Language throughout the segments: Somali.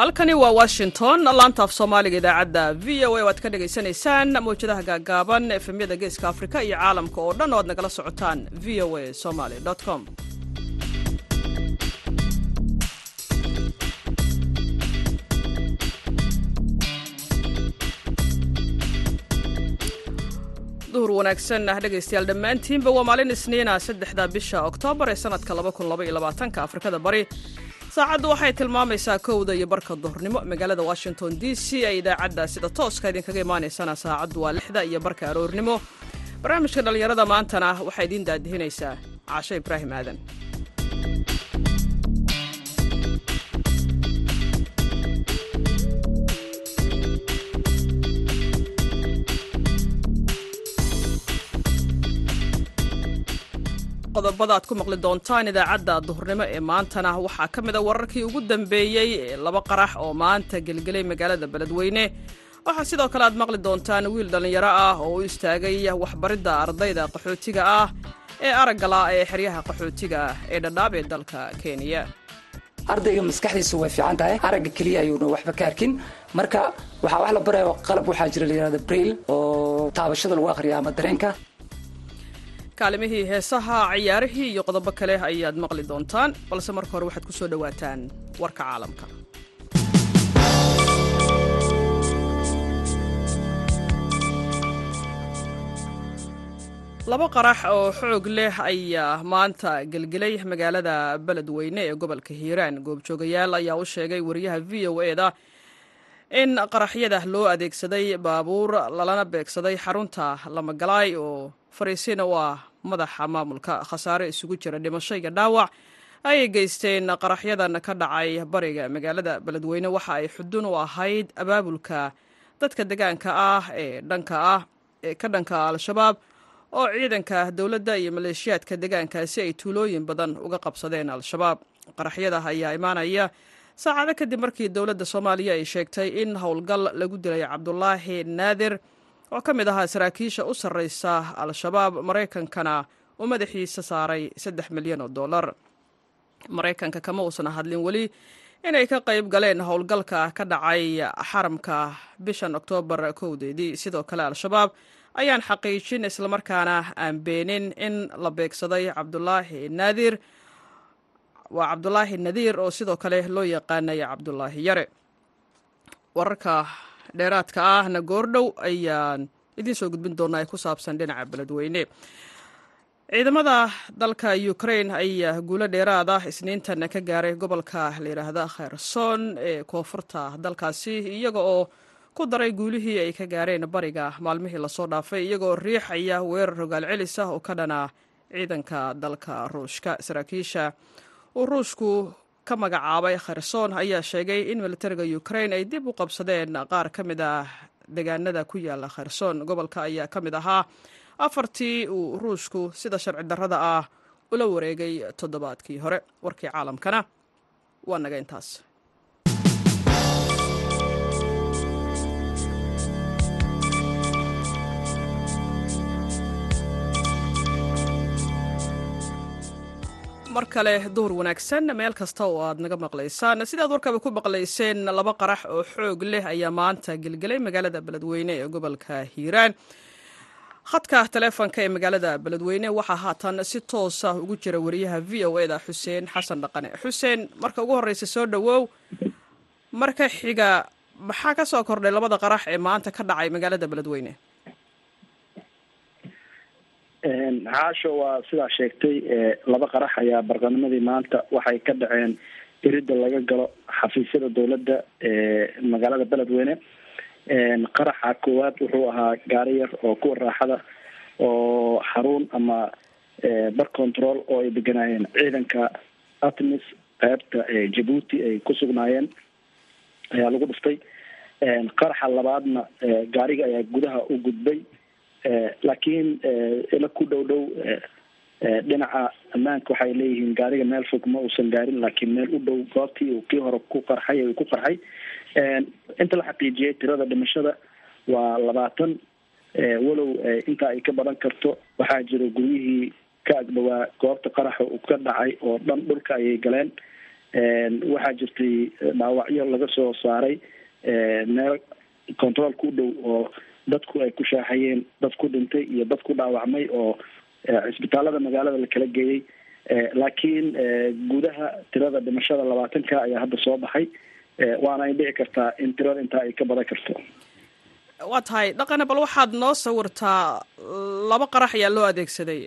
halkani waa washington. Laanta af soomaaliga idaacadda v o a waad ka dhagaysanaysaan mawjadaha gaagaaban efemyada geeska afrika iyo caalamka oo dhan oo aad nagala socotaan v o a somaly com. Duhur wanaagsan ah dhegaystayaal dhammaantiinba waa maalin isniina saddexda bisha oktoobar ee sanadka afrikada bari saacaddu waxay tilmaamaysaa kowda iyo barka duhurnimo. Magaalada washington d c ee idaacadda sida tooska idinkaga imaanaysana saacaddu waa lixda iyo barka aroornimo. Barnaamijka dhallinyarada maantana waxaa idiin daadihinaysaa caasho ibraahim aadan qodobada aad ku maqli doontaan idaacadda duhurnimo ee maantana. Waxaa ka mid a wararkii ugu dambeeyey ee laba qarax oo maanta gelgelay magaalada beledweyne. Waxaa sidoo kale aad maqli doontaan wiil dhallinyaro ah oo u istaagay waxbaridda ardayda qaxootiga ah ee araggala ee xeryaha qaxootiga ah ee dhadhaab ee dalka kenya. Ardayga maskaxdiisu way fiican tahay. Aragga keliya ayuuna waxba ka arkin. Marka waxaa wax la baraya qalab waxaa jira la yihahda brail oo taabashada lagu akhriya ama dareenka kaalimihii heesaha ciyaarihii iyo qodobo kale ayaad maqli doontaan. Balse marka hore waxaad ku soo dhowaataan warka caalamka. Laba qarax oo xoog leh ayaa maanta gelgelay magaalada beledweyne ee gobolka hiiraan. Goobjoogayaal ayaa u sheegay wariyaha v o e da in qaraxyada loo adeegsaday baabuur lalana beegsaday xarunta lamagalaay oo fariisiina u ah madaxa maamulka khasaare isugu jira dhimasho iyo dhaawac. Ayay geysteen qaraxyadan ka dhacay bariga magaalada beledweyne. Waxa ay xudun u ahayd abaabulka dadka degaanka ah ee dhanka ah ee ka dhanka al-shabaab oo ciidanka dowladda iyo maleeshiyaadka degaankaasi ay tuulooyin badan uga qabsadeen al-shabaab. Qaraxyada ayaa imaanaya saacado kadib markii dowladda soomaaliya ay sheegtay in howlgal lagu dilay cabdulaahi naadir oo ka mid ahaa saraakiisha u sarraysa al-shabaab maraykankana uu madaxiisa saaray saddex milyan oo dollar. Maraykanka kama uusan hadlin weli inay ka qayb galeen howlgalka ka dhacay xaramka bishan oktoobar kowdeedii sidoo kale al-shabaab ayaan xaqiijin islamarkaana aan beenin in la beegsaday cabdulaahi naadir. Waa cabdulaahi nadiir oo sidoo kale loo yaqaanay cabdulaahi yare. Wararka dheeraadka ahna goordhow ayaan idiin soo gudbin doonaa ku saabsan dhinaca beledweyne. Ciidamada dalka ukrain ayaa guulo dheeraad ah isniintan ka gaaray gobolka layidhaahda kherson ee koonfurta dalkaasi iyaga oo ku daray guulihii ay ka gaareen bariga maalmihii la soo dhaafay iyagoo riixaya weerar rogaal celis ah oo ka dhana ciidanka dalka ruushka. Saraakiisha uu ruushku ka magacaabay kherson ayaa sheegay in militariga ukrain ay dib u qabsadeen. Qaar ka mid ah deegaanada ku yaalla kherson gobolka ayaa ka mid ahaa. Afartii uu ruushku sida sharci darrada ah ula wareegay toddobaadkii hore. Warkii caalamkana waa naga intaas mar kale duhur wanaagsan. Meel kasta oo aad naga maqlaysaan. Sidaad warkaba ku maqlayseen laba qarax oo xoog leh ayaa maanta gelgelay magaalada beledweyne ee gobolka hiiraan. Khadka taleefonka ee magaalada beledweyne waxaa haatan si toosa ugu jira wariyaha v o e da xuseen xasan dhaqane. Xuseen marka ugu horreysa soo dhowow marka xiga maxaa ka soo kordhay labada qarax ee maanta ka dhacay magaalada beledweyne caasho waa sidaa sheegtay laba qarax ayaa barqanimadii maanta waxay ka dhaceen iridda laga galo xafiisyada dowladda ee magaalada beledweyne. Qaraxa koowaad wuxuu ahaa gaari yar oo kuwa raaxada oo xarun ama bar control oo ay deganaayeen ciidanka atmis qeybta jabuuti ay ku sugnaayeen ayaa lagu dhuftay. Qaraxa labaadna gaariga ayaa gudaha u gudbay laakiin ila ku dhow dhow dhinaca ammaanka waxay leeyihiin gaariga meel fog ma uusan gaarin laakiin meel u dhow goobtii uu kii hore ku qarxay uu ku qarxay. Inta la xaqiijiyay tirada dhimashada waa labaatan walow inta ay ka badan karto waxaa jira guryihii ka agdhawaa goobta qaraxa uu ka dhacay oo dhan dhulka ayay galeen. Waxaa jirtay dhaawacyo laga soo saaray meel controolka u dhow oo dadku ay ku shaaxayeen dad ku dhintay iyo dad ku dhaawacmay oo cisbitaalada magaalada la kala geeyey laakiin gudaha tirada dhimashada labaatanka ayaa hadda soo baxay. Waana ay dhici kartaa in tirada intaa ay ka badan karto. Waa tahay. Dhaqane bal waxaad noo sawirtaa laba qarax ayaa loo adeegsaday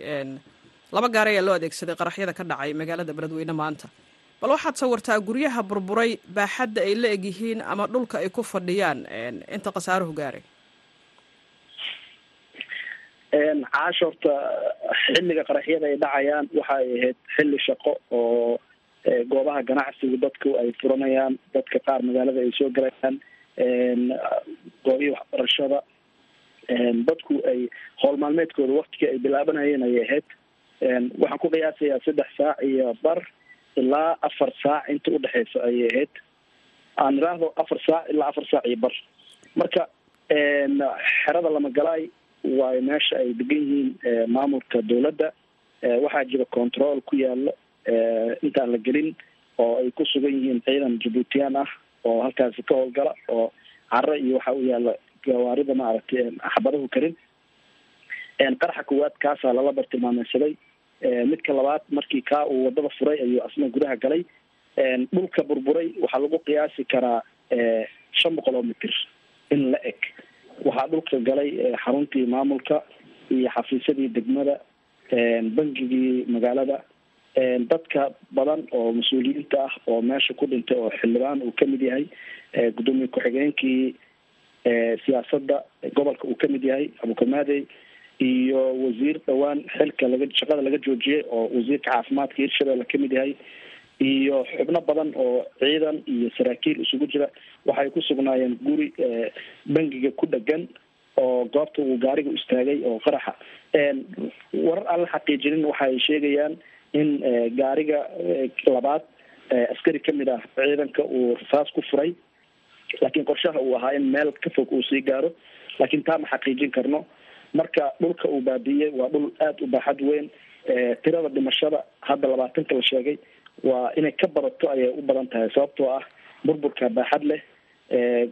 laba gaari ayaa loo adeegsaday qaraxyada ka dhacay magaalada beledweyne maanta. Bal waxaad sawirtaa guryaha burburay baaxadda ay la egyihiin ama dhulka ay ku fadhiyaan inta khasaaruhu gaaray caasha horta xilliga qaraxyada ay dhacayaan waxa ay ahayd xilli shaqo oo goobaha ganacsiga dadku ay furanayaan dadka qaar magaalada ay soo galayaan goobihii waxbarashada. Dadku ay howl maalmeedkooda waktigii ay bilaabanayeen ayay ahayd. Waxaan ku qiyaasayaa saddex saac iyo bar ilaa afar saac inta udhexeysa ayay ahayd. Aan iraahdo afar saac ilaa afar saac iyo bar. Marka xerada lamagalaay waayo meesha ay degan yihiin maamulka dawladda waxaa jira control ku yaalo intaan la gelin oo ay ku sugan yihiin ciidan jabuutiyaan ah oo halkaasi ka howlgala oo caro iyo waxa u yaalla gawaarida maaragtay xabadahu karin. Qaraxa koowaad kaasaa lala bartilmaameysaday midka labaad markii kaa uu waddada furay ayuu asna gudaha galay. Dhulka burburay waxaa lagu qiyaasi karaa shan boqol oo mitir in la eg waxaa dhulka galay xaruntii maamulka iyo xafiisyadii degmada bangigii magaalada. Dadka badan oo mas'uuliyiinta ah oo meesha ku dhintay oo xildhibaan uu ka mid yahay gudoomiye ku-xigeenkii siyaasadda gobolka uu ka mid yahay abukamadey iyo wasiir dhowaan xilka laga shaqada laga joojiyay oo wasiirka caafimaadka hirshabelle ka mid yahay iyo xubno badan oo ciidan iyo saraakiil isugu jira. Waxay ku sugnaayeen guri bangiga ku dhegan oo goobta uu gaariga istaagay oo qaraxa warar aan la xaqiijinin waxay sheegayaan in gaariga labaad askari ka mid ah ciidanka uu rasaas ku furay. Laakiin qorshaha uu ahaa in meel ka fog uu sii gaaro. Laakiin taa ma xaqiijin karno. Marka dhulka uu baabiiyey waa dhul aada u baaxad weyn. Tirada dhimashada hadda labaatanka la sheegay waa inay ka badato ayay u badan tahay sababtoo ah burburka baaxad leh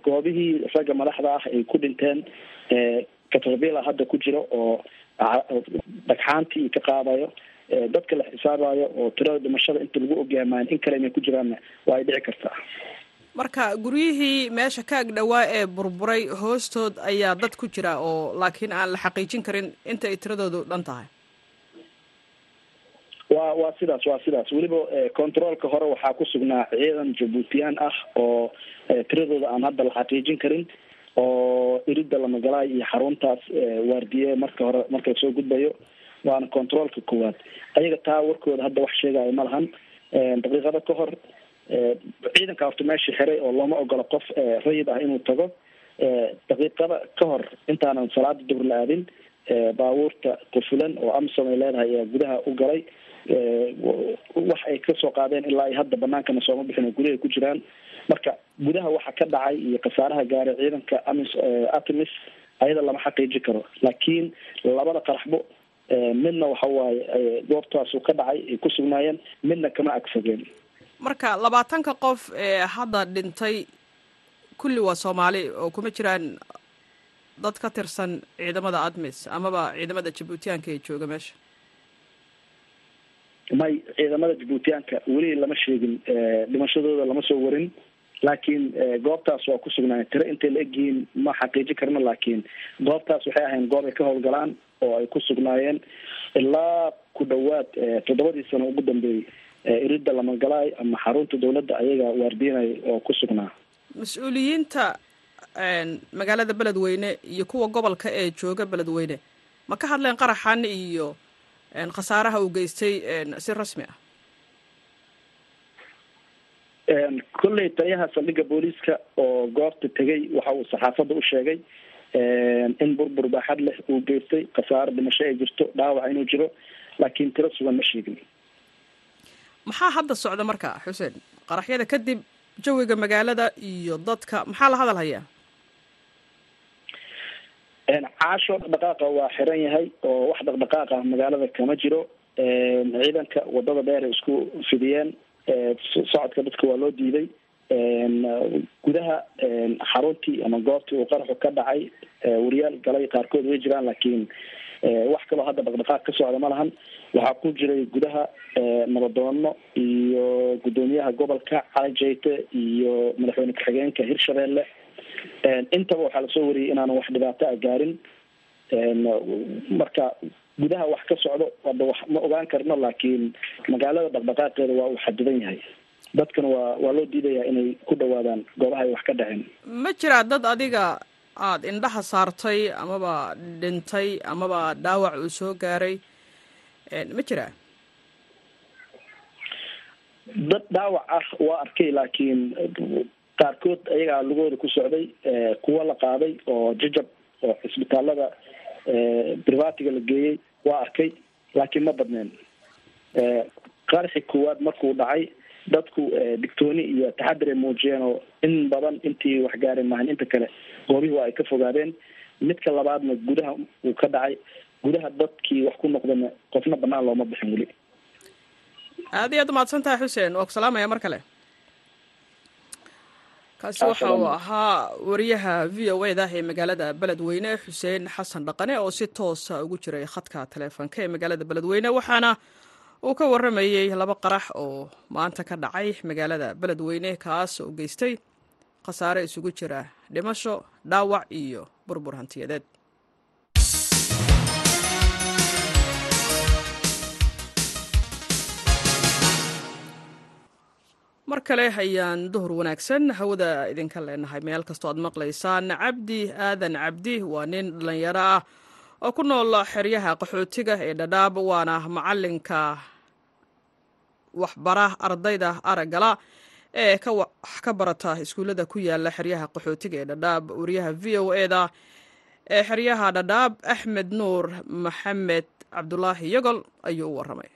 goobihii ragga madaxda ah ay ku dhinteen caterpillar hadda ku jiro oo dhagxaantii ka qaadayo dadka la xisaabayo oo tirada dhimashada inta lagu ogyaamayn in kale inay ku jiraanna waa ay dhici kartaa. Marka guryihii meesha ka ag dhowaa ee burburay hoostood ayaa dad ku jira oo laakiin aan la xaqiijin karin inta ay tiradoodu dhan tahay wa waa sidaas waa sidaas. Weliba controolka hore waxaa ku sugnaa ciidan jabuutiyaan ah oo tiradooda aan hadda la xaqiijin karin oo irida lamagalaay iyo xaruntaas waardiye marka hore marka soo gudbayo. Waana controolka koowaad. Ayaga taa warkooda hadda wax sheegayo ma lahan. Daqiiqado ka hor ciidanka horta meesha xiray oo looma ogolo qof rayid ah inuu tago. Daqiiqada ka hor intaanan salaada dubr la aadin baabuurta qufulan oo amsom ay leedahay ayaa gudaha u galay wax ay ka soo qaadeen ilaa ay hadda banaankana sooma bixin oo gudaha ku jiraan. Marka gudaha waxa ka dhacay iyo khasaaraha gaaray ciidanka amis atimis ayada lama xaqiiji karo. Laakiin labada qaraxbo midna waxa waaye goobtaasu ka dhacay ay ku sugnaayeen midna kama agsageen. Marka labaatanka qof ee hadda dhintay kulli waa soomaali oo kuma jiraan dad ka tirsan ciidamada admis amaba ciidamada jabuutiyaanka ee jooga meesha may ciidamada jabuutiyaanka weli lama sheegin dhimashadooda lama soo warin. Laakiin goobtaas waa ku sugnaayeen tiro. Intay la egyihiin ma xaqiiji karno laakiin goobtaas waxay ahayn goob ay ka howlgalaan oo ay ku sugnaayeen ilaa ku dhawaad toddobadii sano ugu dambeeyey irida lamagalaay ama xarunta dawladda ayaga waardiinay oo ku sugnaa. Mas'uuliyiinta magaalada beledweyne iyo kuwa gobolka ee jooga beledweyne ma ka hadleen qaraxan iyo khasaaraha uu geystay si rasmi ah. Kolley taliyaha saldhigga booliiska oo goobta tegay waxa uu saxaafadda u sheegay in burbur baaxad leh uu geystay khasaaro dhimasho ay jirto dhaawac inuu jiro laakiin tiro sugan ma sheegin. Maxaa hadda socda marka xuseen? Qaraxyada kadib jawiga magaalada iyo dadka maxaa la hadal hayaa caasho dhaqdhaqaaqa waa xiran yahay oo wax dhaqdhaqaaqa magaalada kama jiro. Ciidanka waddada dheer ay isku fidiyeen socodka dadka waa loo diiday gudaha xaruntii ama goobtii uu qaraxu ka dhacay wariyaal galay qaarkood way jiraan laakiin wax kaloo hadda dhaqdhaqaaq ka socda ma lahan. Waxaa ku jiray gudaha nabadoono iyo guddoomiyaha gobolka cali jayte iyo madaxweyne ku-xigeenka hirshabelle intaba waxaa la soo wariyay inaanan wax dhibaato a gaarin. Marka gudaha wax ka socdo hadda wax ma ogaan karno laakiin magaalada dhaqdhaqaaqeeda waa uu xadidan yahay. Dadkana waa waa loo diidayaa inay ku dhawaadaan goobaha ay wax ka dhaceen. Ma jiraa dad adiga aada indhaha saartay amaba dhintay amaba dhaawac uu soo gaaray. Ma jiraa dad dhaawac ah waa arkay laakiin qaarkood ayagaa lugooda ku socday kuwa la qaaday oo jajab oo cisbitaalada brivatiga la geeyey waa arkay laakiin ma badneen. Qaraxi koowaad markuu dhacay dadku digtooni iyo taxadir ay muujiyeen oo in badan intii wax gaari maahan inta kale goobihii waa ay ka fogaadeen. Midka labaadna gudaha uu ka dhacay gudaha dadkii wax ku noqdana qofna banaan looma bixin weli. Aad iyo aad umahadsan tahay xuseen. Waa ku salaamaya mar kale kaasi waxa uu ahaa wariyaha v o e da ee magaalada beledweyne xuseen xasan dhaqane oo si toosa ugu jiray khadka taleefonka ee magaalada beledweyne waxaana uu ka waramayey laba qarax oo maanta ka dhacay magaalada beledweyne kaas oo geystay khasaare isugu jira dhimasho dhaawac iyo burbur hantiyadeed mar kale ayaan duhur wanaagsan. Hawada idinka leenahay meel kastoo aad maqlaysaan. Cabdi aadan cabdi waa nin dhallinyaro ah oo ku nool xeryaha qaxootiga ee dhadhaab waana macalinka waxbara ardayda araggala ee wax ka barata iskuullada ku yaalla xeryaha qaxootiga ee dhadhaab wariyaha v o e da ee xeryaha dhadhaab axmed nuur maxamed cabdulaahi yogol ayuu u waramay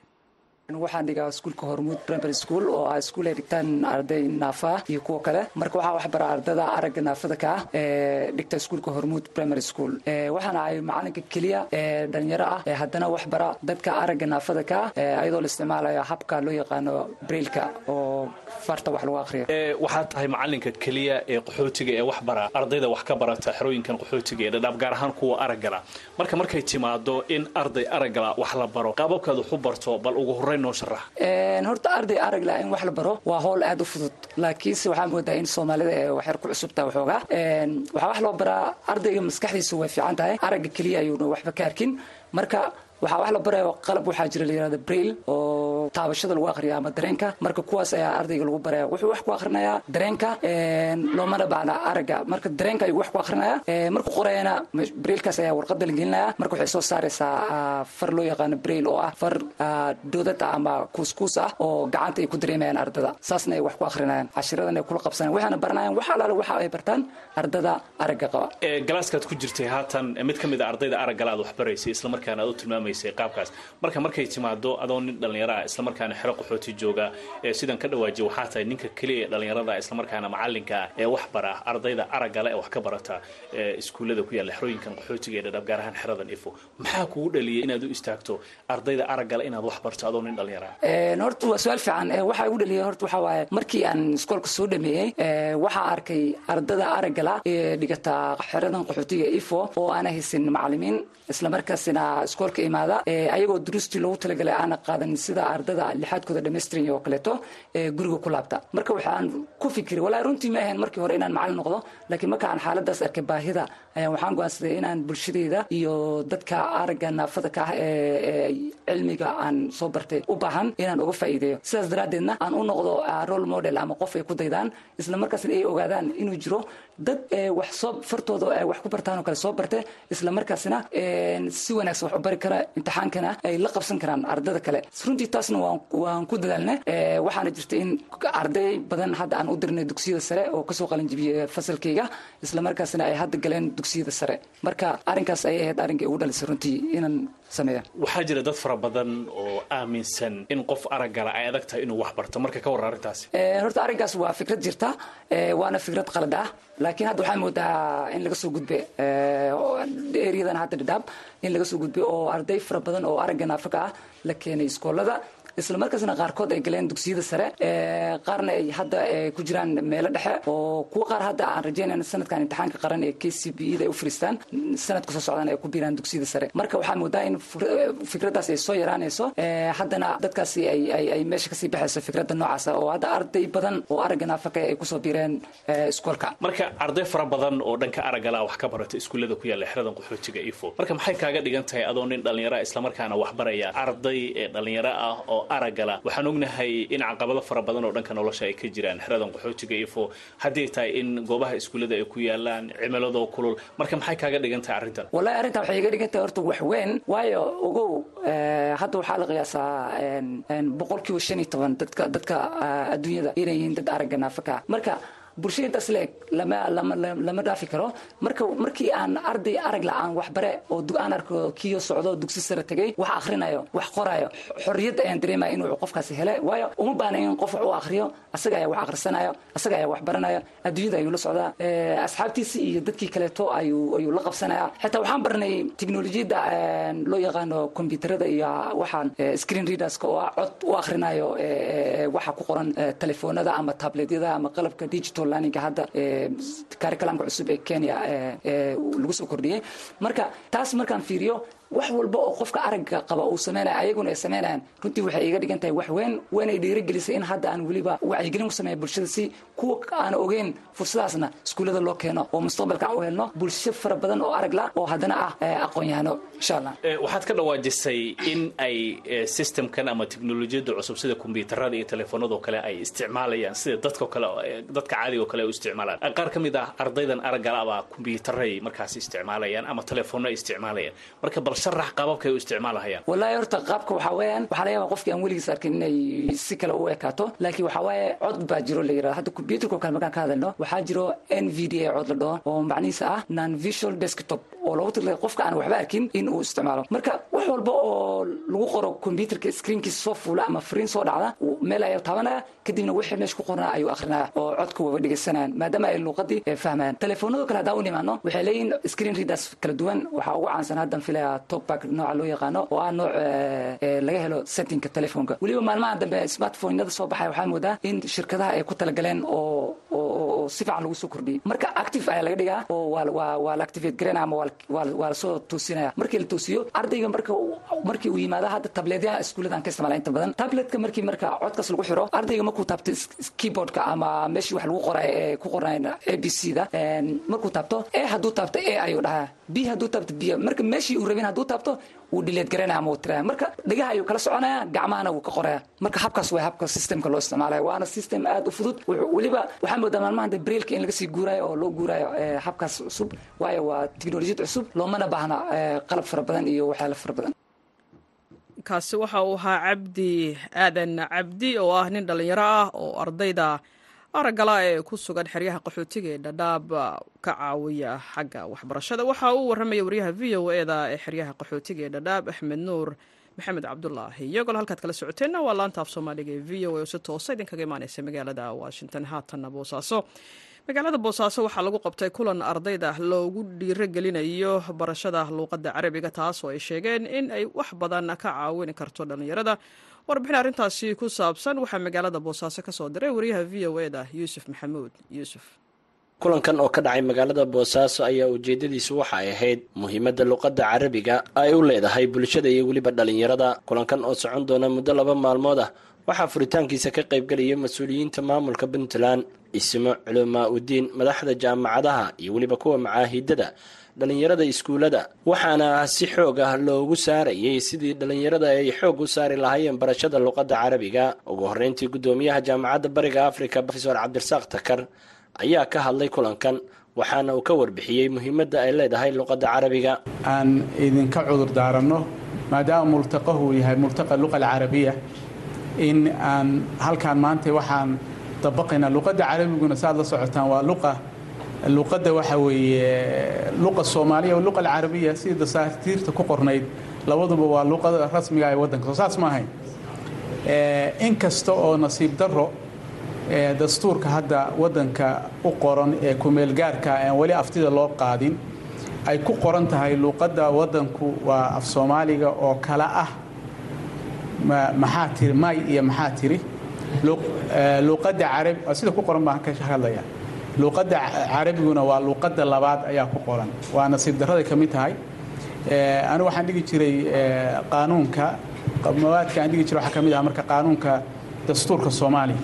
waxaan dhigaa iskuulka hormuud primary school oo ah iskuul ay dhigtaan arday naafa ah iyo kuwo kale. Marka waxaa waxbara ardada aragga naafada ka ah ee dhigta iskuulka hormuud primary school. Waxaan ahay macalinka keliya ee dhalinyaro ah. Ee haddana waxbara dadka aragga naafada ka ah iyadoo la isticmaalayo habka loo yaqaano brailka oo farta wax lagu aqriyo waxaad tahay macalinka keliya ee qaxootiga ee wax bara ardayda wax ka barata xerooyinkan qaxootiga ee dhadhaab gaar ahaan kuwa araggala marka markay timaado in arday araggala wax la baro qaababkaad wax u barto bal ugu horreyn horta arday aragla in wax la baro waa howl aad u fudud. Laakiinse waxaa moodaa in soomaalida ee waxyar ku cusubtaa waxoogaa waxaa wax loo baraa ardayga maskaxdiisu way fiican tahay. Aragga keliya ayuuna waxba ka arkin. Marka waxaa wax la barayo qalab waxaa jira la yirahda brail oo taabashada lagu aqriya ama dareenka. Marka kuwaas ayaa ardayga lagu baraya wuxuu wax ku aqrinayaa dareenka loomana baahna aragga. Marka dareenka ayuu wax ku aqrinaya markuu qorayana brailkaas ayaa warqada la gelinaya marka waxay soo saaraysaa far loo yaqaano brail oo ah far doodad ah ama kuuskuus ah oo gacanta ay ku dareemayaan ardada. Saasna ay wax ku aqrinayaan cashiradan ay kula qabsanayaan waxaana baranayaan wax alaale waxa ay bartaan ardada aragga qaba. Galaaskaad ku jirtay haatan mid ka mid a ardayda araggala aad wax baraysay islamarkaana aad u tilmaamaysay qaabkaas. Marka markay timaado adoo nin dhallinyaro ah islamarkaana xero qaxooti jooga ee sidan ka dhawaajiya waxaa tahay ninka keliya ee dhallinyarada islamarkaana macalinka ah ee wax bara ardayda araggale ee wax ka barata ee iskuullada ku yaalla xerooyinkan qaxootiga ee dhadhab gaar ahaan xeradan ifo maxaa kugu dhaliyay inaad u istaagto ardayda araggale inaad wax barto adoo nin dhallinyaro ah? Horta waa su'aal fiican. Waxaa igu dhaliyay horta waxaa waaye markii aan iskoolka soo dhameeyey waxaa arkay ardada araggala ee dhigata xeradan qaxootiga ifo oo aana haysan macalimiin islamarkaasina iskoolka imaada ayagoo duruustii loogu talagalay aana qaadan sida ardada lixaadkooda dhamaystiran oo kaleeto ee guriga ku laabta. Marka waxaan ku fikiray walaa runtii ma ahayn markii hore inaan macalin noqdo laakiin marka aan xaaladaas arkay baahida ayaan waxaan go'aansaday inaan bulshadeyda iyo dadka aragga naafada ka ah ee cilmiga aan soo bartay u baahan inaan uga faa'iideeyo. Sidaas daraaddeedna aan u noqdo role model ama qof ay ku daydaan islamarkaasna ay ogaadaan inuu jiro dad wax soo fartooda wax ku bartaan oo kale soo barte islamarkaasna si wanaagsan wax u bari kara imtixaankana ay la qabsan karaan ardada kale. Runtii taasna waan ku dadaalna waxaana jirta in arday badan hadda aan u dirnay dugsiyada sare oo ka soo qalinjibiyey fasalkayga islamarkaasna ay hadda galeen dugsiyada sare. Marka arrinkaas ayay ahayd arrinkay ugu dhalisay runtii inaan waxaa jira dad fara badan oo aaminsan in qof araggala ay adag tahay inuu wax barto. Marka ka warra arrintaasi. Horta arrinkaas waa fikrad jirta waana fikrad qalad ah. Laakiin hadda waxaa moodaa in laga soo gudbe eryadan hadda dhadhaab in laga soo gudbay oo arday fara badan oo aragga naafaka ah la keenay iskoolada isla markaasna qaarkood ay galeen dugsiyada sare qaarna ay hadda ku jiraan meelo dhexe oo kuwa qaar hadda aan rajaynayna sanadkan imtixaanka qaran ee k c b da ay u fariistaan sanadka soo socdaan ay ku biiraan dugsiyada sare. Marka waxaa moodaa in fikraddaas ay soo yaraanayso haddana dadkaasi ay meesha ka sii baxayso fikradda noocaasa oo hadda arday badan oo aragga naafaka ay ku soo biireen iskoolka marka arday fara badan oo dhanka araggala wax ka barata iskuullada ku yaalla xeradan qaxootiga ifo. Marka maxay kaaga dhigan tahay adoo nin dhallinyara islamarkaana waxbaraya arday ee dhallinyaro ah oo aragala. Waxaan ognahay in caqabado fara badan oo dhanka nolosha ay ka jiraan. Xeradan qaxootiga ifo hadday tahay in goobaha iskuullada ay ku yaalaan cimiladoo kulul. Marka maxay kaaga dhigan tahay arrintan? Wallahi arrintan waxay iga dhigan tahay horta wax weyn. Waayo ogow hadda waxaa la qiyaasaa boqol kiiba shan iyo toban dadka dadka adduunyada inay yihiin dad aragga naafaka. Marka bulshada intaas leeg lama dhaafi karo. Marka markii aan arday arag la'aan waxbare oo aan arko kiyo socdo dugsi sare tegay wax akhrinayo wax qorayo xorriyad ayaan dareemaya inuu qofkaasi hele waayo uma baana in qof wax u akhriyo asaga ayaa wax akhrisanayo asaga ayaa wax baranayo adduunyada ayuu la socdaa asxaabtiisi iyo dadkii kaleeto ayuu la qabsanaya. Xitaa waxaan baranay teknolojiyadda loo yaqaano kombyuutarada iyo waxaan screen readerska oo cod u akhrinayo waxa ku qoran telefoonada ama tabletyada ama qalabka digital learninga hadda curriculumka cusub ee kenya lagu soo kordhiyey marka taas markaan fiiriyo wax walba oo qofka aragga qaba uu sameynaya ayaguna ay sameynayaan runtii waxay iga dhigan tahay wax weyn waynay dhiirigelisay in hadda aan weliba wacyigelin ku sameeya bulshada si kuwa aan ogeyn fursadaasna iskuullada loo keeno oo mustaqbalka aan u helno bulsho fara badan oo arag la oo haddana ah aqoon-yahano insha allah waxaad ka dhawaajisay in ay systemkan ama teknolojiyadda cusub sida kombyuutarada iyo telefoonadoo kale ay isticmaalayaan sida dadko kale dadka caadiga oo kale ay u isticmaalaan. Qaar ka mid ah ardaydan araggala abaa kombyuutaray markaasi isticmaalayaan ama telefoonno ay isticmaalayaan. Marka bal sharax qaababkay u isticmaalahayaan. Wallahi horta qaabka waxaa weeyaan waxaa laga yaabaa qofkii aan weligiis arkin inay si kale u ekaato laakiin waxaa waaye cod baa jiro la yiraahdo hadda computerka kale markaan ka hadalno waxaa jiro n v d a cod la dhaho oo macnihiisa ah non visual desktop oo loogu talagalay qofka aan waxba arkin in uu isticmaalo. Marka wax walba oo lagu qoro computerka screenkiisa soo fuula ama fariin soo dhacda meel ayaa taabanaya kadibna wixii meesha ku qornaa ayuu akrinaya oo codka waba dhegeysanayaan maadaama ay luuqadii fahmayaan. Telefoonada kale haddaan u nimaano waxay leeyihiin screen readers kala duwan. Waxaa ugu caansan haddan filaya topback nooca loo yaqaano oo ah nooc laga helo settingka telefoonka. Weliba maalmaha dambe smartphoneyada soo baxaya waxaa moodaa in shirkadaha ay ku talagaleen oo si fiican lagu soo kordhiyey marka active ayaa laga dhigaa oo waa la activate garanaya ama waa la soo toosinaya markii la toosiyo ardayga marka markii uu yimaado hadda tabletyaha iskuullada aan ka isticmaala inta badan. Tabletka markii marka codkaas lagu xiro ardayga markuu taabto keyboardka ama meeshii wax lagu qoray ee ku qornayn a b c da markuu taabto e hadduu taabto e ayuu dhahaa. B hadduu taabto b marka meeshii uu rabin hadduu taabto wuu dhileed garanaya ama uu tiraya marka dhegaha ayuu kala soconaya gacmahana wuu ka qoraya marka habkaas waa habka systemka loo isticmaalaya waana system aad u fudud. Weliba waxaa moodaa maalmahan de brailka in laga sii guurayo oo loo guurayo habkaas cusub waayo waa teknolojiyad cusub loomana baahna qalab fara badan iyo waxyaala fara badan kaasi waxa uu ahaa cabdi aadan cabdi oo ah nin dhallinyaro ah oo ardayda araggala ee ku sugan xeryaha qaxootiga ee dhadhaab ka caawiya xagga waxbarashada. Waxa uu warramaya waryaha v o eda ee xeryaha qaxootiga ee dhadhaab axmed nuur maxamed cabdulaahi iyagoo halkaad kala socoteenna waa laanta af soomaaliga ee v o a oo si toosa idinkaga imaaneysa magaalada washington. Haatanna boosaaso magaalada boosaaso waxaa lagu qabtay kulan ardayda loogu dhiiro gelinayo barashada luuqadda carabiga taas oo ay sheegeen in ay wax badan ka caawin karto dhallinyarada. Warbixin arrintaasi ku saabsan waxaa magaalada boosaaso ka soo diray wariyaha v o e yuusuf maxamuud. Yuusuf. Kulankan oo ka dhacay magaalada boosaaso ayaa ujeedadiisu waxa ay ahayd muhiimadda luqadda carabiga ay u leedahay bulshada iyo weliba dhallinyarada. Kulankan oo socon doona muddo laba maalmood ah waxaa furitaankiisa ka qaybgelaya mas'uuliyiinta maamulka puntland ismo culamaa udiin madaxda jaamacadaha iyo weliba kuwa macaahidada dhallinyarada iskuullada. Waxaana si xoog ah loogu saarayay sidii dhallinyarada ay xoog u saari lahaayeen barashada luqadda carabiga. Ugu horreyntii guddoomiyaha jaamacadda bariga africa rofesor cabdirasaaq takar ayaa ka hadlay kulankan waxaana uu ka warbixiyey muhiimadda ay leedahay luqadda carabiga. Aan idinka cudur daaranno maadaama multaqahu yahay multaqa luqa alcarabiya in aan halkaan maanta waxaan dabaqaynaa luqadda carabiguna saaad la socotaan waa luqa luqadda waxa weeye luqa soomaaliya o luqa alcarabiya sidii dasaatiirta ku qornayd labaduba waa luqada rasmiga ee waddanka. Soo saas ma ahayn. In kasta oo nasiib darro dastuurka hadda waddanka u qoran ee kumeelgaarka aan weli aftida loo qaadin ay ku qoran tahay luuqadda waddanku waa af soomaaliga oo kale ah maxaa tiri may iyo maxaa tiri? Luuqadda carabi sida ku qoran baan ka hadlaya luuqadda carabiguna waa luuqadda labaad ayaa ku qoran. Waa nasiib darraday ka mid tahay. Anigu waxaan dhigi jiray qaanuunka mawaadka aan dhigi jiray waxaa ka mid ah marka qaanuunka dastuurka soomaaliya.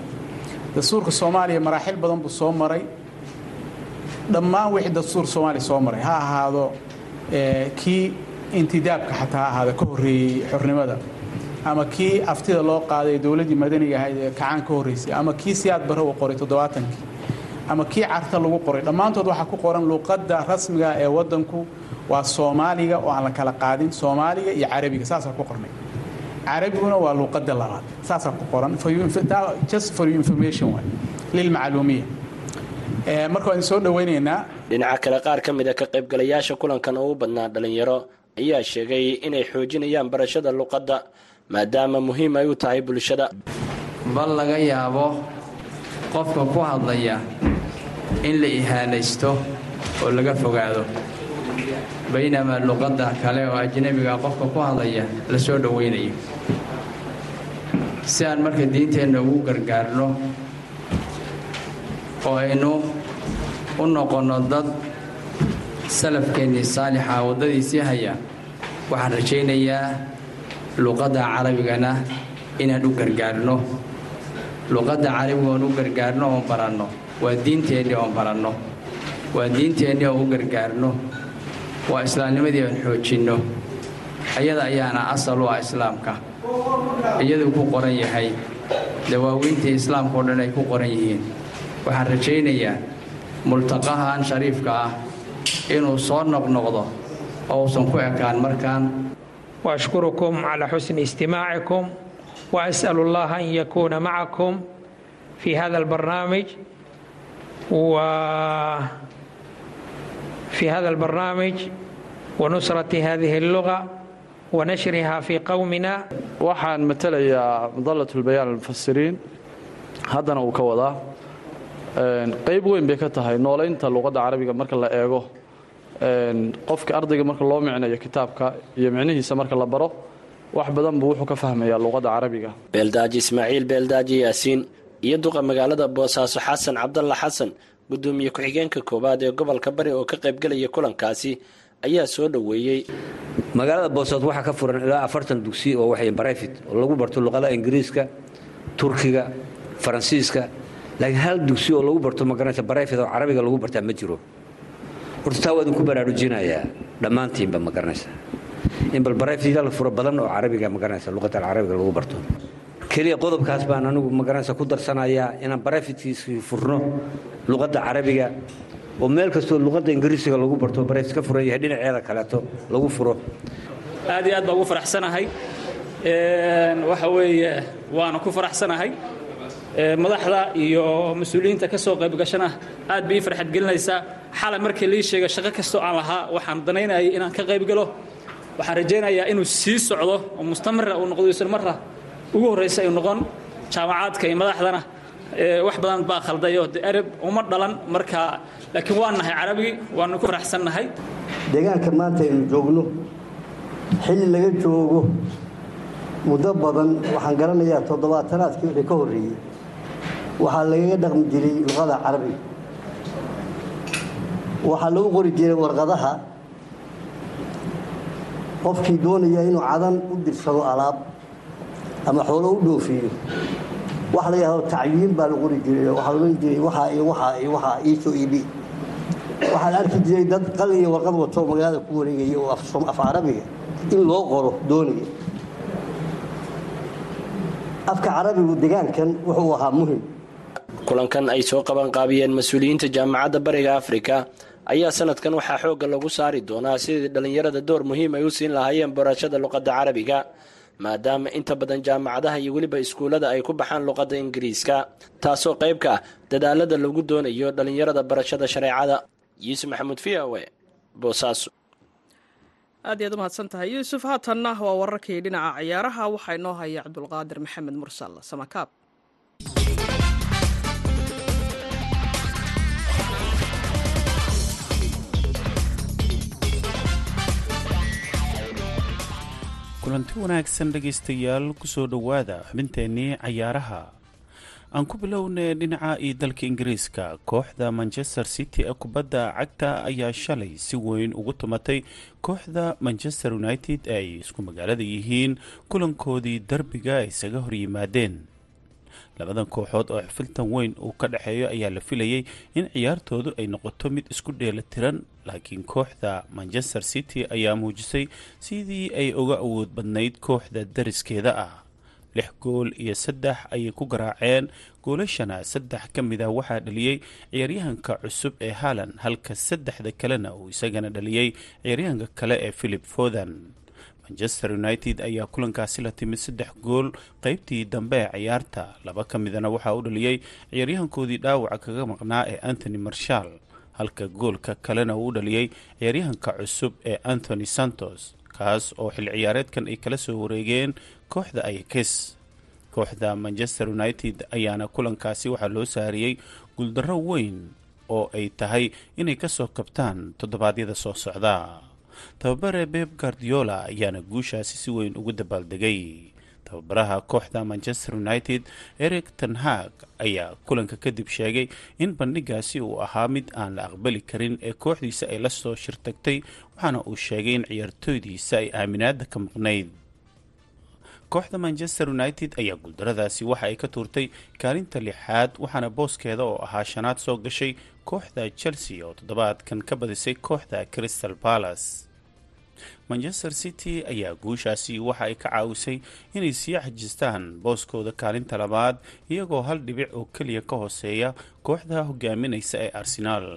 Dastuurka soomaaliya maraaxil badan buu soo maray. Dhammaan wixii dastuur soomaaliya soo maray ha ahaado kii intidaabka xataa ha ahaado ka horreeyey xornimada ama kii aftida loo qaaday dowladdii madaniga ahayd ee kacaan ka horreysay ama kii siyaad barre qoray toddobaatankii ama kii carta lagu qoray dhammaantood waxaa ku qoran luuqadda rasmiga ee waddanku waa soomaaliga oo aan la kala qaadin soomaaliga iyo carabiga saasaa ku qornay. Carabiguna waa luuqadda labaad saasaa ku qoran. Just for information lilmacluumiya marka waan soo dhowaynaynaa dhinaca kale qaar ka mid a ka qaybgalayaasha kulankan oo u badnaa dhallinyaro ayaa sheegay inay xoojinayaan barashada luqadda maadaama muhiim ay u tahay bulshada. Bal laga yaabo qofka ku hadlaya in la ihaanaysto oo laga fogaado. Baynamaa luqadda kale oo ajnabiga qofka ku hadlaya la soo dhowaynayo si aan marka diinteenna ugu gargaarno oo aynu u noqonno dad salafkeennii saalixa waddadiisii haya waxaan rajaynayaa luqadda carabigana inaan u gargaarno. Luqadda carabiga oon u gargaarno oon baranno. Waa diinteennii oon baranno. Waa diinteennii oon u gargaarno. Waa islaamnimadii oon xoojinno. Ayada ayaana asal u ah islaamka. Iyaduu ku qoran yahay. Dawaawiintii islaamka oo dhan ay ku qoran yihiin. Waxaan rajaynayaa multaqahan shariifka ah inuu soo noqnoqdo oo uusan ku ekaan markaan وأشكركم على حسن استماعكم وأسأل الله أن يكون معكم في هذا البرنامج وفي هذا البرنامج ونصرة هذه اللغة ونشرها في قومنا waxaan matalayaa madalatulbayaan almufasiriin haddana uu ka wadaa qayb weyn bay ka tahay noolaynta luqadda carabiga marka la eego qofka ardayga marka loo micnayo kitaabka iyo micnihiisa marka la baro wax badan buu wuxuu ka fahmayaa luqadda carabiga. Beeldaaji ismaaciil beeldaaji yaasiin iyo duqa magaalada boosaaso xasan cabdalla xasan gudoomiye ku-xigeenka koowaad ee gobolka bari oo ka qaybgelaya kulankaasi ayaa soo dhoweeyey. Magaalada boosaaso waxaa ka furan ilaa afartan dugsi oo waxay barayfit oo lagu barto luqadaha ingiriiska turkiga faransiiska laakiin hal dugsi oo lagu barto magaranaysa barayfit oo carabiga lagu bartaa ma jiro horta taa waa idinku baraarujinayaa dhammaantiinba ma garanaysa. In bal barayfitya la furo badan oo carabiga ma garanaysa luqadda carabiga lagu barto. Keliya qodobkaas baan anigu ma garanaysa ku darsanayaa inaan barayfitkiisii furno luqadda carabiga oo meel kastoo luqadda ingiriisiga lagu barto barayfit ka furan yahay dhinaceeda kaleeto lagu furo. Aad iyo aad baan ugu faraxsanahay. Waxa weeye waana ku faraxsanahay madaxda iyo mas'uuliyiinta ka soo qaybgashana aad bay ii farxad gelinaysaa. Xalay markii lii sheega shaqo kastoo aan lahaa waxaan danaynayay inaan ka qaybgalo waxaan rajaynayaa inuu sii socdo oo mustamira uu noqdo isla marra. Ugu horraysa ay noqon jaamacaadka iyo madaxdana wax badan baa khaldayo de ereb uma dhalan marka laakiin waan nahay carabi waanu ku faraxsannahay deegaanka maanta aynu joogno xilli laga joogo muddo badan waxaan garanayaa toddobaatanaadkii wixii ka horreeyey waxaa lagaga dhaqmi jiray luqada carabiga waxaa lagu qori jiray warqadaha qofkii doonaya inuu cadan u dirsado alaab ama xoolo u dhoofiyo. Waxa la yidhahdo tacyiin baa la qori jiray waxaa loodhan jiray waxaa iyo waxaa iyo waxaa iisoo iibi. Waxaa la arki jiray dad qalin iyo warqad wato magaalada ku wareegaya oo af carabiga in loo qoro doonaya. Afka carabigu degaankan wuxuu ahaa muhiim kulankan ay soo qabanqaabiyeen mas'uuliyiinta jaamacadda bariga afrika. Ayaa sanadkan waxaa xoogga lagu saari doonaa sidii dhallinyarada door muhiim ay u siin lahaayeen barashada luqadda carabiga maadaama inta badan jaamacadaha iyo weliba iskuullada ay ku baxaan luqadda ingiriiska taasoo qayb ka ah dadaalada lagu doonayo dhallinyarada barashada shareecada. Yuusuf maxamuud v o e boosaaso aad iyaad u mahadsan tahay yuusuf haatanna waa wararkii dhinaca ciyaaraha. Waxaa inoo haya cabdulqaadir maxamed mursal samakaab kulanti wanaagsan dhegaystayaal ku soo dhowaada xubinteennii cayaaraha. Aan ku bilownay dhinaca iyo dalka ingiriiska kooxda manchester city ee kubadda cagta ayaa shalay si weyn ugu tumatay kooxda manchester united ee ay isku magaalada yihiin kulankoodii derbiga ay isaga hor yimaadeen labadan kooxood oo xifiltan weyn uu ka dhexeeyo ayaa la filayay in ciyaartoodu ay noqoto mid isku dheela tiran laakiin kooxda manchester city ayaa muujisay sidii ay uga awood badnayd kooxda dariskeeda ah. Lix gool iyo saddex ayay ku garaaceen. Goolashana saddex ka mid ah waxaa dhaliyey ciyaaryahanka cusub ee haalan halka saddexda kalena uu isagana dhaliyey ciyaaryahanka kale ee philip fodan manchester united ayaa kulankaasi la timid saddex gool. Qeybtii dambe ee ciyaarta laba ka midana waxaa u dhaliyey ciyaaryahankoodii dhaawaca kaga maqnaa ee antony marshall halka goolka kalena uu u dhaliyey ciyaaryahanka cusub ee anthony santos kaas oo xil ciyaareedkan ay kala soo wareegeen kooxda ayakes kooxda manchester united ayaana kulankaasi waxaa loo saariyey guuldarro weyn oo ay tahay inay ka soo kabtaan toddobaadyada soo socda tababare beb guardiola ayaana guushaasi si weyn ugu dabaaldegay. Tababaraha kooxda manchester united eric tenhag ayaa kulanka kadib sheegay in bandhigaasi uu ahaa mid aan la aqbali karin ee kooxdiisa ay la soo shirtagtay waxaana uu sheegay in ciyaartooydiisa ay aaminaada ka maqnayd kooxda manchester united ayaa guuldaradaasi waxa ay ka tuurtay kaalinta lixaad waxaana booskeeda oo ahaa shanaad soo gashay kooxda chelsea oo toddobaadkan ka badisay kooxda crystal palace. Manchester city ayaa guushaasi waxa ay ka caawisay inay sii xajistaan booskooda kaalinta labaad iyagoo hal dhibic oo keliya ka hooseeya kooxda hogaaminaysa ee arsenaal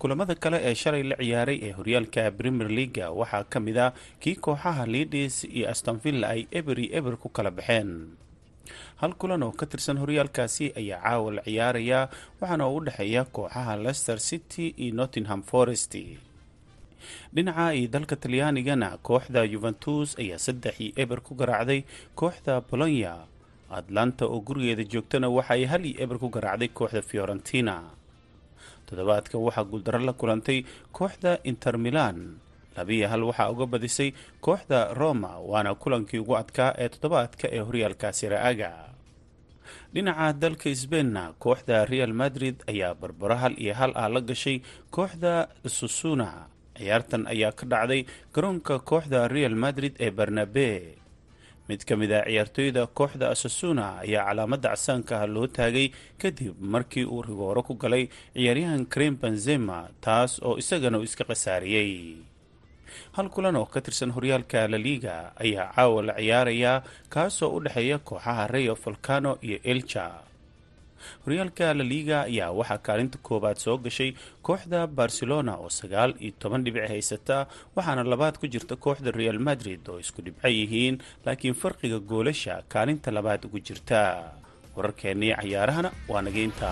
kulamada kale ee shalay la ciyaaray ee horyaalka premier leaga waxaa ka mid ah kii kooxaha leadis iyo astonvilla ay eberi eber ku kala baxeen. Hal kulan oo ka tirsan horyaalkaasi ayaa caawa la ciyaarayaa waxaana u dhexeeya kooxaha leicester city iyo nottingham forest. Dhinaca iyo dalka talyaanigana kooxda yuventus ayaa saddex iyo eber ku garaacday kooxda bolonya atlanta oo gurigeeda joogtana waxa ay hal iyo eber ku garaacday kooxda fiorentina toddobaadka waxaa guuldaro la kulantay kooxda inter milan. Labiyo hal waxaa uga badisay kooxda roma waana kulankii ugu adkaa ee toddobaadka ee horyaalkaasi ra'aga dhinaca dalka sbeinna kooxda real madrid ayaa barbaro hal iyo hal ah la gashay kooxda susuna ciyaartan ayaa ka dhacday garoonka kooxda real madrid ee barnabe mid ka mid ah ciyaartooyda kooxda asasuna ayaa calaamadda casaanka ah loo taagay kadib markii uu rigooro ku galay ciyaaryahan krem benzema taas oo isagana uu iska khasaariyey hal kulan oo ka tirsan horyaalka laliga ayaa caawa la ciyaarayaa kaasoo u dhexeeya kooxaha rayo volcano iyo elja horyaalka laliga ayaa waxaa kaalinta koowaad soo gashay kooxda barcelona oo sagaal iyo toban dhibic haysata waxaana labaad ku jirta kooxda real madrid oo isku dhibco yihiin laakiin farqiga goolasha kaalinta labaad ugu jirta. Wararkeennii cayaarahana waa nageynta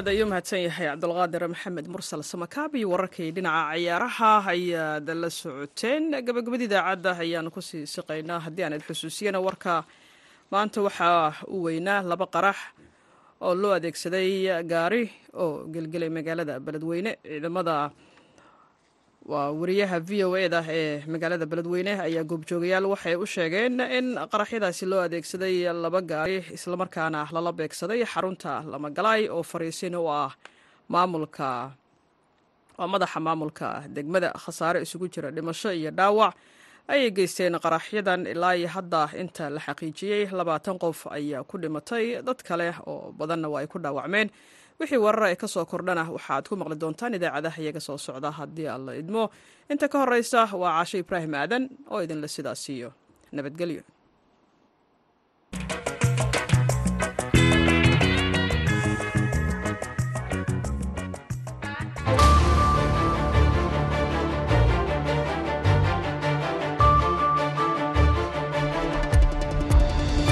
aad ayuu mahadsan yahay cabdulqaadir maxamed mursal samakaabi wararkii dhinaca ciyaaraha ayaad la socoteen. Gabagabada idaacadda ayaanu ku sii siqaynaa haddii aanad xusuusiyana warka maanta waxaa u weynaa laba qarax oo loo adeegsaday gaari oo gelgelay magaalada beledweyne ciidamada waa wariyaha v o eda ee magaalada beledweyne ayaa goobjoogayaal waxay u sheegeen in qaraxyadaasi loo adeegsaday laba gaari islamarkaana lala beegsaday xarunta lamagalaay oo fariisin u ah maamulka waa madaxa maamulka. Degmada khasaare isugu jira dhimasho iyo dhaawac ayay geysteen qaraxyadan ilaa iyo hadda inta la xaqiijiyey labaatan qof ayaa ku dhimatay. Dad kale oo badanna waa ay ku dhaawacmeen wixii warar ee ka soo kordhana waxaad ku maqli doontaan idaacadaha iyaga soo socda haddii aan la idmo. Inta ka horeysa waa caashe ibraahim aadan oo idinle sidaa siiyo. Nabadgelyo.